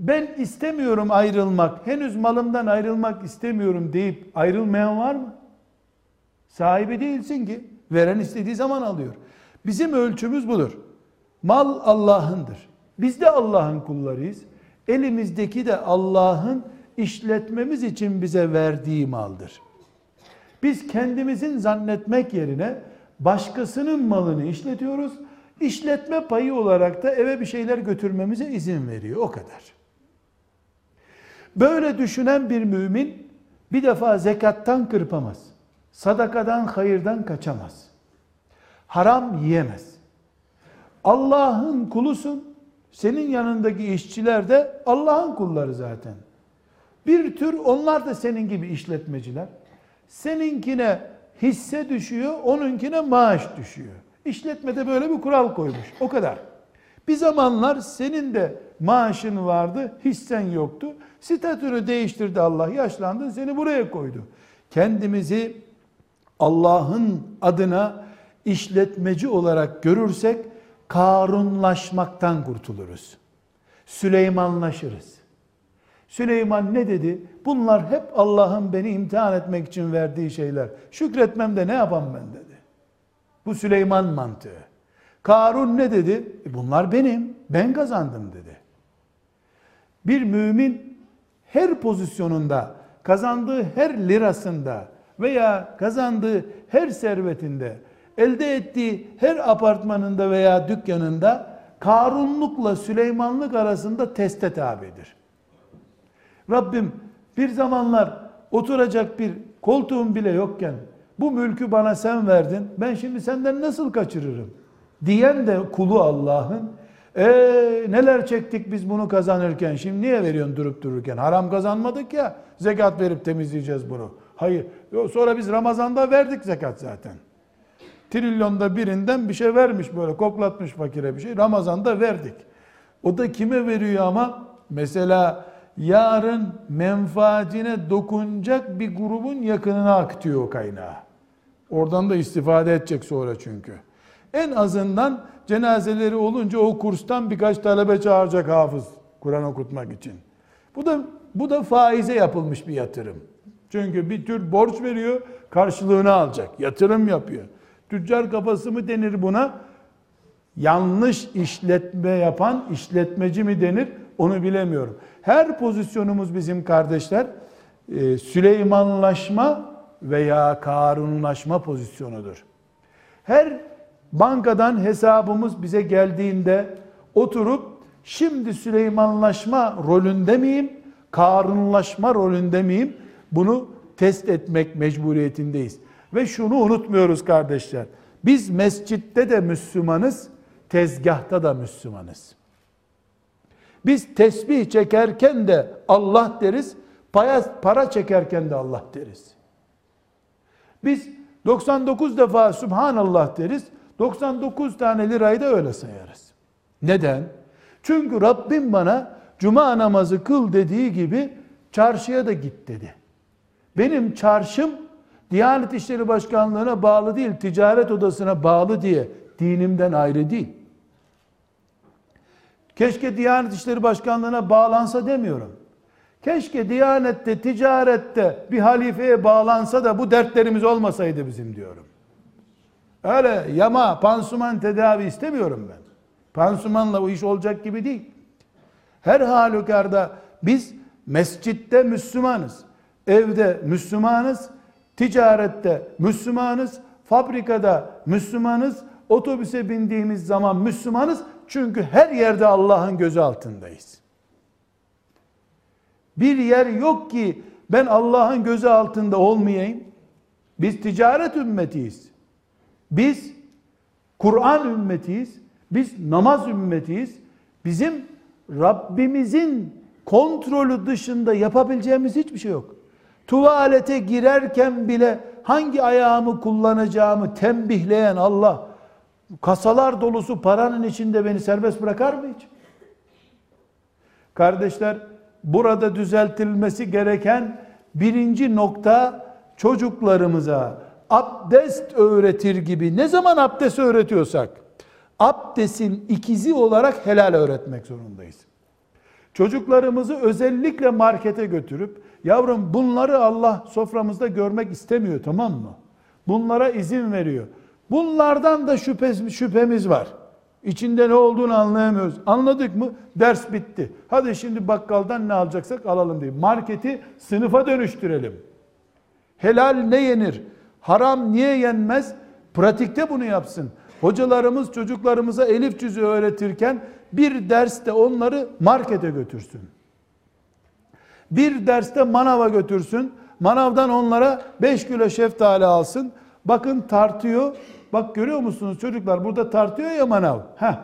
A: Ben istemiyorum ayrılmak, henüz malımdan ayrılmak istemiyorum deyip ayrılmayan var mı? Sahibi değilsin ki. Veren istediği zaman alıyor. Bizim ölçümüz budur. Mal Allah'ındır. Biz de Allah'ın kullarıyız. Elimizdeki de Allah'ın işletmemiz için bize verdiği maldır. Biz kendimizin zannetmek yerine başkasının malını işletiyoruz. İşletme payı olarak da eve bir şeyler götürmemize izin veriyor. O kadar. Böyle düşünen bir mümin bir defa zekattan kırpamaz. Sadakadan, hayırdan kaçamaz. Haram yiyemez. Allah'ın kulusun. Senin yanındaki işçiler de Allah'ın kulları zaten. Bir tür onlar da senin gibi işletmeciler. Seninkine hisse düşüyor, onunkine maaş düşüyor. İşletmede böyle bir kural koymuş. O kadar. Bir zamanlar senin de maaşın vardı, hissen yoktu. Statünü değiştirdi Allah, yaşlandın seni buraya koydu. Kendimizi Allah'ın adına işletmeci olarak görürsek Karunlaşmaktan kurtuluruz. Süleymanlaşırız. Süleyman ne dedi? Bunlar hep Allah'ın beni imtihan etmek için verdiği şeyler. Şükretmem de ne yapam ben dedi. Bu Süleyman mantığı. Karun ne dedi? E bunlar benim. Ben kazandım dedi. Bir mümin her pozisyonunda, kazandığı her lirasında veya kazandığı her servetinde, elde ettiği her apartmanında veya dükkanında Karunlukla Süleymanlık arasında teste tabidir. Rabbim bir zamanlar oturacak bir koltuğum bile yokken bu mülkü bana sen verdin. Ben şimdi senden nasıl kaçırırım? Diyen de kulu Allah'ın. E neler çektik biz bunu kazanırken şimdi niye veriyorsun durup dururken? Haram kazanmadık ya zekat verip temizleyeceğiz bunu. Hayır. Sonra biz Ramazan'da verdik zekat zaten. Trilyonda birinden bir şey vermiş böyle koklatmış fakire bir şey. Ramazan'da verdik. O da kime veriyor ama? Mesela yarın menfaatine dokunacak bir grubun yakınına akıtıyor o kaynağı. Oradan da istifade edecek sonra çünkü. En azından cenazeleri olunca o kurstan birkaç talebe çağıracak hafız Kur'an okutmak için. Bu da bu da faize yapılmış bir yatırım. Çünkü bir tür borç veriyor, karşılığını alacak. Yatırım yapıyor. Tüccar kafası mı denir buna? Yanlış işletme yapan işletmeci mi denir? Onu bilemiyorum. Her pozisyonumuz bizim kardeşler e, Süleymanlaşma veya Karunlaşma pozisyonudur. Her bankadan hesabımız bize geldiğinde oturup şimdi Süleymanlaşma rolünde miyim, Karunlaşma rolünde miyim? Bunu test etmek mecburiyetindeyiz. Ve şunu unutmuyoruz kardeşler. Biz mescitte de Müslümanız, tezgahta da Müslümanız. Biz tesbih çekerken de Allah deriz, para, para çekerken de Allah deriz. Biz 99 defa Subhanallah deriz, 99 tane lirayı da öyle sayarız. Neden? Çünkü Rabbim bana cuma namazı kıl dediği gibi çarşıya da git dedi. Benim çarşım Diyanet İşleri Başkanlığı'na bağlı değil, ticaret odasına bağlı diye dinimden ayrı değil. Keşke Diyanet İşleri Başkanlığı'na bağlansa demiyorum. Keşke Diyanet'te, ticarette bir halifeye bağlansa da bu dertlerimiz olmasaydı bizim diyorum. Öyle yama, pansuman tedavi istemiyorum ben. Pansumanla o iş olacak gibi değil. Her halükarda biz mescitte Müslümanız. Evde Müslümanız. Ticarette Müslümanız. Fabrikada Müslümanız. Otobüse bindiğimiz zaman Müslümanız. Çünkü her yerde Allah'ın gözü altındayız. Bir yer yok ki ben Allah'ın gözü altında olmayayım. Biz ticaret ümmetiyiz. Biz Kur'an ümmetiyiz. Biz namaz ümmetiyiz. Bizim Rabbimizin kontrolü dışında yapabileceğimiz hiçbir şey yok. Tuvalete girerken bile hangi ayağımı kullanacağımı tembihleyen Allah kasalar dolusu paranın içinde beni serbest bırakar mı hiç? Kardeşler burada düzeltilmesi gereken birinci nokta çocuklarımıza abdest öğretir gibi ne zaman abdest öğretiyorsak abdestin ikizi olarak helal öğretmek zorundayız. Çocuklarımızı özellikle markete götürüp yavrum bunları Allah soframızda görmek istemiyor tamam mı? Bunlara izin veriyor. Bunlardan da şüphemiz, şüphemiz var. İçinde ne olduğunu anlayamıyoruz. Anladık mı? Ders bitti. Hadi şimdi bakkaldan ne alacaksak alalım diye. Marketi sınıfa dönüştürelim. Helal ne yenir? Haram niye yenmez? Pratikte bunu yapsın. Hocalarımız çocuklarımıza elif cüzü öğretirken bir derste onları markete götürsün. Bir derste manava götürsün. Manavdan onlara 5 kilo şeftali alsın. Bakın tartıyor. Bak görüyor musunuz çocuklar burada tartıyor ya manav. Heh.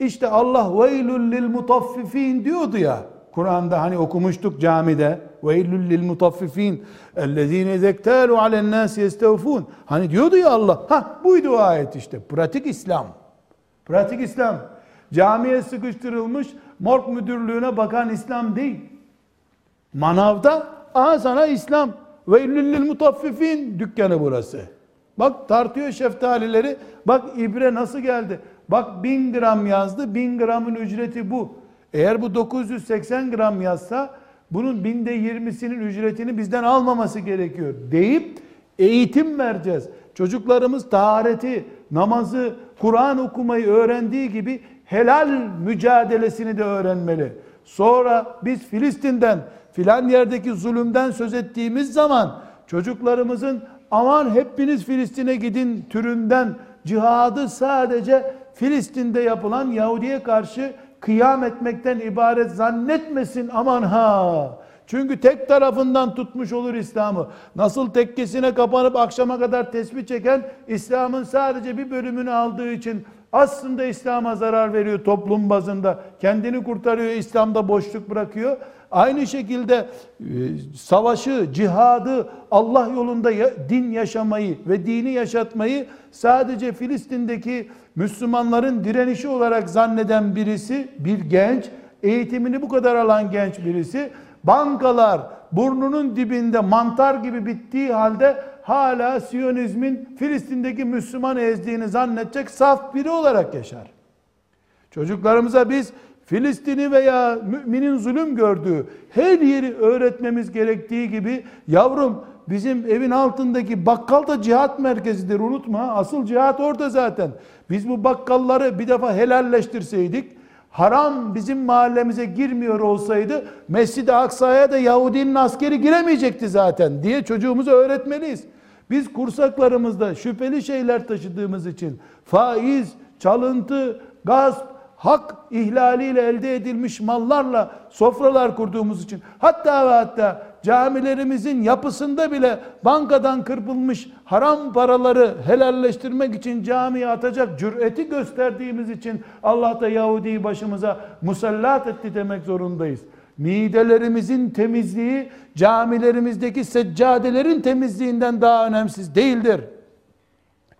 A: İşte Allah veylül lil mutaffifin diyordu ya. Kur'an'da hani okumuştuk camide. Veylül lil mutaffifin ellezine zektalu alen nasi yestevfun. Hani diyordu ya Allah. Ha buydu o ayet işte. Pratik İslam. Pratik İslam. Camiye sıkıştırılmış morg müdürlüğüne bakan İslam değil. Manavda aha sana İslam. Veylül lil mutaffifin dükkanı burası. Bak tartıyor şeftalileri. Bak ibre nasıl geldi. Bak bin gram yazdı. Bin gramın ücreti bu. Eğer bu 980 gram yazsa bunun binde yirmisinin ücretini bizden almaması gerekiyor deyip eğitim vereceğiz. Çocuklarımız tahareti, namazı, Kur'an okumayı öğrendiği gibi helal mücadelesini de öğrenmeli. Sonra biz Filistin'den filan yerdeki zulümden söz ettiğimiz zaman çocuklarımızın aman hepiniz Filistin'e gidin türünden cihadı sadece Filistin'de yapılan Yahudi'ye karşı kıyam etmekten ibaret zannetmesin aman ha. Çünkü tek tarafından tutmuş olur İslam'ı. Nasıl tekkesine kapanıp akşama kadar tesbih çeken İslam'ın sadece bir bölümünü aldığı için aslında İslam'a zarar veriyor toplum bazında. Kendini kurtarıyor, İslam'da boşluk bırakıyor. Aynı şekilde e, savaşı, cihadı, Allah yolunda din yaşamayı ve dini yaşatmayı sadece Filistin'deki Müslümanların direnişi olarak zanneden birisi, bir genç, eğitimini bu kadar alan genç birisi, bankalar burnunun dibinde mantar gibi bittiği halde hala Siyonizmin Filistin'deki Müslüman ezdiğini zannedecek saf biri olarak yaşar. Çocuklarımıza biz Filistin'i veya müminin zulüm gördüğü her yeri öğretmemiz gerektiği gibi yavrum bizim evin altındaki bakkal da cihat merkezidir unutma. Asıl cihat orada zaten. Biz bu bakkalları bir defa helalleştirseydik haram bizim mahallemize girmiyor olsaydı Mescid-i Aksa'ya da Yahudinin askeri giremeyecekti zaten diye çocuğumuza öğretmeliyiz. Biz kursaklarımızda şüpheli şeyler taşıdığımız için faiz, çalıntı, gasp, hak ihlaliyle elde edilmiş mallarla sofralar kurduğumuz için hatta ve hatta camilerimizin yapısında bile bankadan kırpılmış haram paraları helalleştirmek için camiye atacak cüreti gösterdiğimiz için Allah da Yahudi'yi başımıza musallat etti demek zorundayız. Midelerimizin temizliği camilerimizdeki seccadelerin temizliğinden daha önemsiz değildir.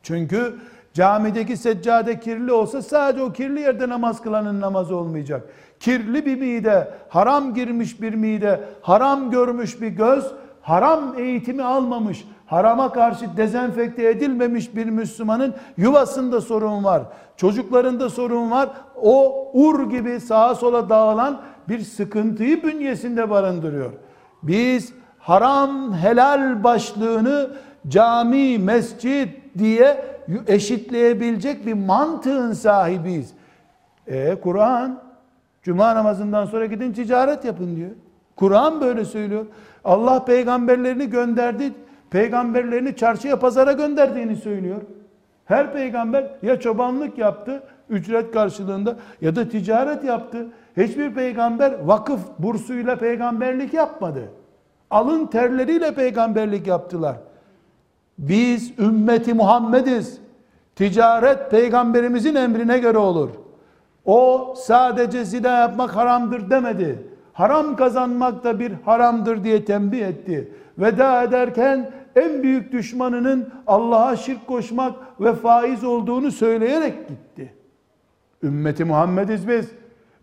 A: Çünkü Camideki seccade kirli olsa sadece o kirli yerde namaz kılanın namazı olmayacak. Kirli bir mide, haram girmiş bir mide, haram görmüş bir göz, haram eğitimi almamış, harama karşı dezenfekte edilmemiş bir Müslümanın yuvasında sorun var. Çocuklarında sorun var. O ur gibi sağa sola dağılan bir sıkıntıyı bünyesinde barındırıyor. Biz haram helal başlığını cami, mescit diye eşitleyebilecek bir mantığın sahibiyiz. E Kur'an cuma namazından sonra gidin ticaret yapın diyor. Kur'an böyle söylüyor. Allah peygamberlerini gönderdi. Peygamberlerini çarşıya pazara gönderdiğini söylüyor. Her peygamber ya çobanlık yaptı ücret karşılığında ya da ticaret yaptı. Hiçbir peygamber vakıf bursuyla peygamberlik yapmadı. Alın terleriyle peygamberlik yaptılar. Biz ümmeti Muhammediz. Ticaret peygamberimizin emrine göre olur. O sadece zina yapmak haramdır demedi. Haram kazanmak da bir haramdır diye tembih etti. Veda ederken en büyük düşmanının Allah'a şirk koşmak ve faiz olduğunu söyleyerek gitti. Ümmeti Muhammediz biz.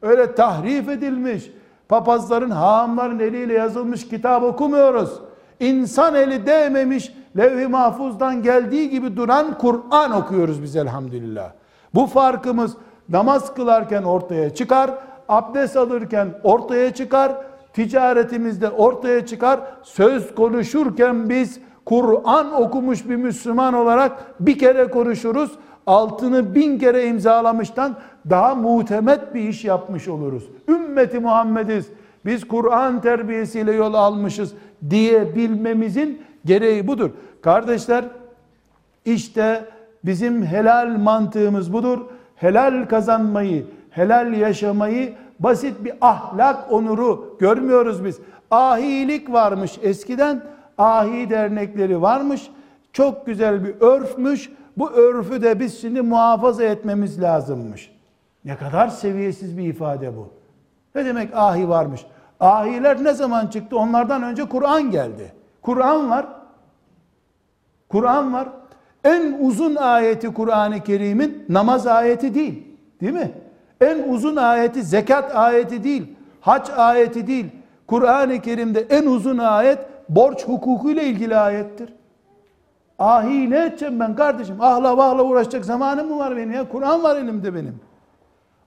A: Öyle tahrif edilmiş, papazların, haamların eliyle yazılmış kitap okumuyoruz. İnsan eli değmemiş, levh-i mahfuzdan geldiği gibi duran Kur'an okuyoruz biz elhamdülillah. Bu farkımız namaz kılarken ortaya çıkar, abdest alırken ortaya çıkar, ticaretimizde ortaya çıkar. Söz konuşurken biz Kur'an okumuş bir Müslüman olarak bir kere konuşuruz. Altını bin kere imzalamıştan daha muhtemet bir iş yapmış oluruz. Ümmeti Muhammediz. Biz Kur'an terbiyesiyle yol almışız diye bilmemizin gereği budur. Kardeşler işte bizim helal mantığımız budur. Helal kazanmayı, helal yaşamayı basit bir ahlak onuru görmüyoruz biz. Ahilik varmış eskiden, ahi dernekleri varmış. Çok güzel bir örfmüş. Bu örfü de biz şimdi muhafaza etmemiz lazımmış. Ne kadar seviyesiz bir ifade bu. Ne demek ahi varmış? Ahiler ne zaman çıktı? Onlardan önce Kur'an geldi. Kur'an var. Kur'an var. En uzun ayeti Kur'an-ı Kerim'in namaz ayeti değil. Değil mi? En uzun ayeti zekat ayeti değil. Hac ayeti değil. Kur'an-ı Kerim'de en uzun ayet borç hukukuyla ilgili ayettir. Ahi ne edeceğim ben kardeşim? Ahla vahla uğraşacak zamanım mı var benim ya? Kur'an var elimde benim.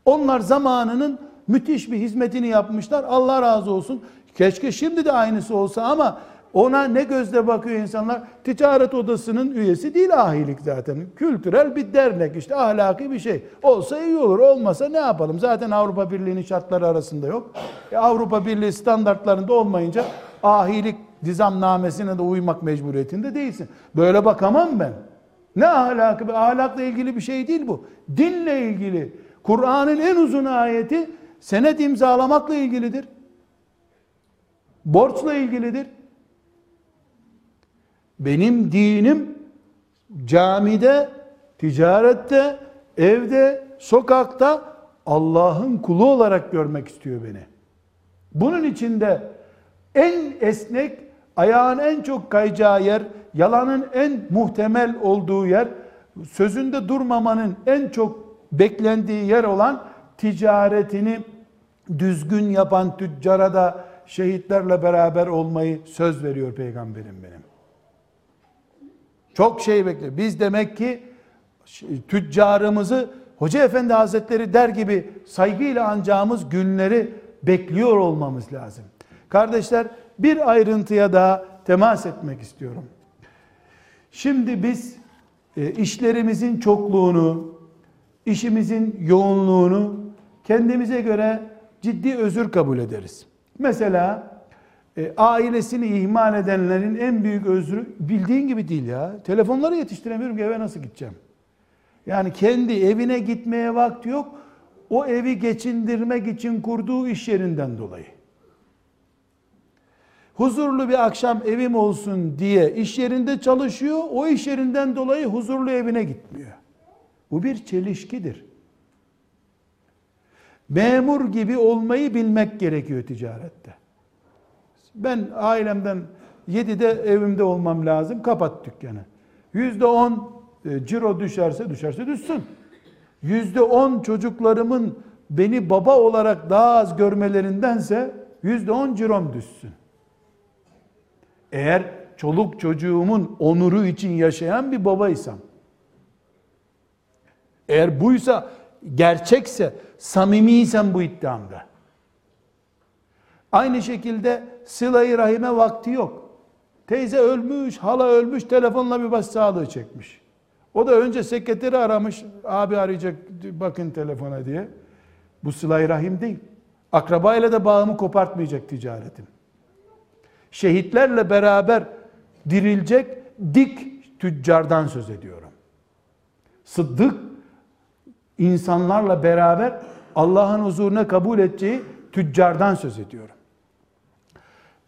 A: Onlar zamanının müthiş bir hizmetini yapmışlar. Allah razı olsun. Keşke şimdi de aynısı olsa ama ona ne gözle bakıyor insanlar? Ticaret odasının üyesi değil ahilik zaten. Kültürel bir dernek işte ahlaki bir şey. Olsa iyi olur. Olmasa ne yapalım? Zaten Avrupa Birliği'nin şartları arasında yok. E, Avrupa Birliği standartlarında olmayınca ahilik nizamnamesine de uymak mecburiyetinde değilsin. Böyle bakamam ben. Ne ahlakı? Ahlakla ilgili bir şey değil bu. Dinle ilgili. Kur'an'ın en uzun ayeti senet imzalamakla ilgilidir. Borçla ilgilidir. Benim dinim camide, ticarette, evde, sokakta Allah'ın kulu olarak görmek istiyor beni. Bunun içinde en esnek, ayağın en çok kayacağı yer, yalanın en muhtemel olduğu yer, sözünde durmamanın en çok beklendiği yer olan ticaretini düzgün yapan tüccara da şehitlerle beraber olmayı söz veriyor peygamberim benim. Çok şey bekliyor. Biz demek ki tüccarımızı Hoca Efendi Hazretleri der gibi saygıyla ancağımız günleri bekliyor olmamız lazım. Kardeşler bir ayrıntıya daha temas etmek istiyorum. Şimdi biz e, işlerimizin çokluğunu, işimizin yoğunluğunu kendimize göre ciddi özür kabul ederiz. Mesela e, ailesini ihmal edenlerin en büyük özrü bildiğin gibi değil ya. Telefonları yetiştiremiyorum ki eve nasıl gideceğim? Yani kendi evine gitmeye vakti yok. O evi geçindirmek için kurduğu iş yerinden dolayı. Huzurlu bir akşam evim olsun diye iş yerinde çalışıyor. O iş yerinden dolayı huzurlu evine gitmiyor. Bu bir çelişkidir. Memur gibi olmayı bilmek gerekiyor ticarette. Ben ailemden 7'de evimde olmam lazım. Kapat dükkanı. Yüzde on e, ciro düşerse düşerse düşsün. Yüzde on çocuklarımın beni baba olarak daha az görmelerindense yüzde on cirom düşsün. Eğer çoluk çocuğumun onuru için yaşayan bir babaysam, eğer buysa, gerçekse, samimiysem bu iddiamda. Aynı şekilde sıla rahime vakti yok. Teyze ölmüş, hala ölmüş, telefonla bir baş sağlığı çekmiş. O da önce sekreteri aramış, abi arayacak bakın telefona diye. Bu sıla rahim değil. Akrabayla da bağımı kopartmayacak ticaretim. Şehitlerle beraber dirilecek dik tüccardan söz ediyorum. Sıddık insanlarla beraber Allah'ın huzuruna kabul edeceği tüccardan söz ediyorum.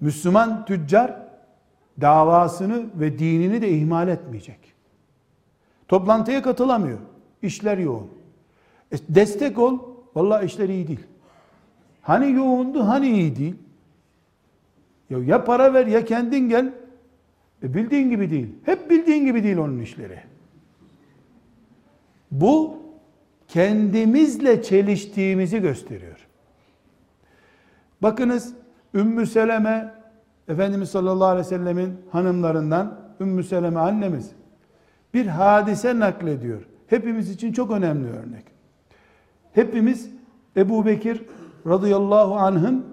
A: Müslüman tüccar davasını ve dinini de ihmal etmeyecek. Toplantıya katılamıyor. İşler yoğun. E, destek ol, Vallahi işler iyi değil. Hani yoğundu, hani iyi değil. Ya, ya para ver ya kendin gel. E bildiğin gibi değil. Hep bildiğin gibi değil onun işleri. Bu kendimizle çeliştiğimizi gösteriyor. Bakınız Ümmü Seleme Efendimiz sallallahu aleyhi ve sellemin hanımlarından Ümmü Seleme annemiz bir hadise naklediyor. Hepimiz için çok önemli örnek. Hepimiz Ebu Bekir radıyallahu anh'ın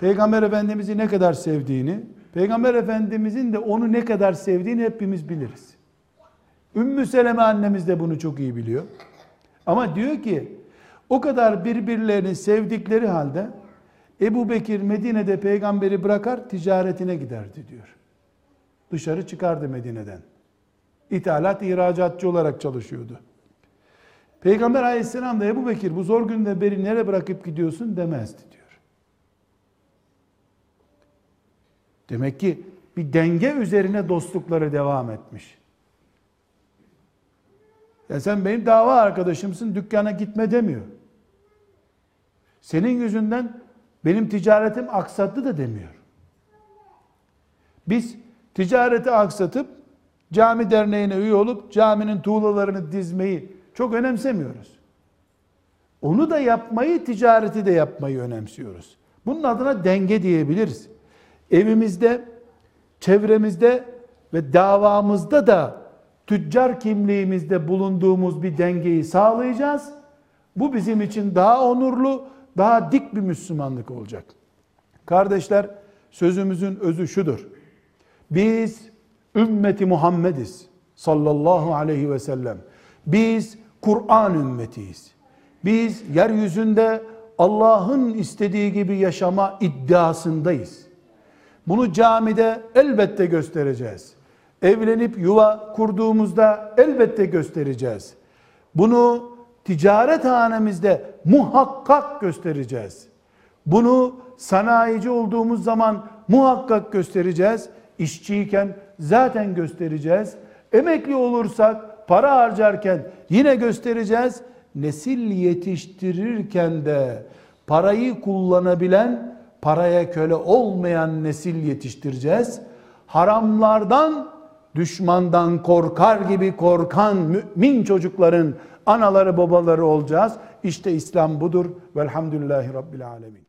A: Peygamber Efendimiz'i ne kadar sevdiğini, Peygamber Efendimiz'in de onu ne kadar sevdiğini hepimiz biliriz. Ümmü Seleme annemiz de bunu çok iyi biliyor. Ama diyor ki o kadar birbirlerini sevdikleri halde Ebu Bekir Medine'de peygamberi bırakar ticaretine giderdi diyor. Dışarı çıkardı Medine'den. İthalat, ihracatçı olarak çalışıyordu. Peygamber aleyhisselam da Ebu Bekir bu zor günde beri nereye bırakıp gidiyorsun demezdi diyor. Demek ki bir denge üzerine dostlukları devam etmiş. Ya sen benim dava arkadaşımsın dükkana gitme demiyor. Senin yüzünden benim ticaretim aksattı da demiyor. Biz ticareti aksatıp cami derneğine üye olup caminin tuğlalarını dizmeyi çok önemsemiyoruz. Onu da yapmayı, ticareti de yapmayı önemsiyoruz. Bunun adına denge diyebiliriz. Evimizde, çevremizde ve davamızda da tüccar kimliğimizde bulunduğumuz bir dengeyi sağlayacağız. Bu bizim için daha onurlu, daha dik bir Müslümanlık olacak. Kardeşler, sözümüzün özü şudur. Biz ümmeti Muhammediz sallallahu aleyhi ve sellem. Biz Kur'an ümmetiyiz. Biz yeryüzünde Allah'ın istediği gibi yaşama iddiasındayız. Bunu camide elbette göstereceğiz. Evlenip yuva kurduğumuzda elbette göstereceğiz. Bunu ticaret hanemizde muhakkak göstereceğiz. Bunu sanayici olduğumuz zaman muhakkak göstereceğiz. İşçiyken zaten göstereceğiz. Emekli olursak para harcarken yine göstereceğiz. Nesil yetiştirirken de parayı kullanabilen, paraya köle olmayan nesil yetiştireceğiz. Haramlardan, düşmandan korkar gibi korkan mümin çocukların anaları babaları olacağız. İşte İslam budur. Velhamdülillahi Rabbil Alemin.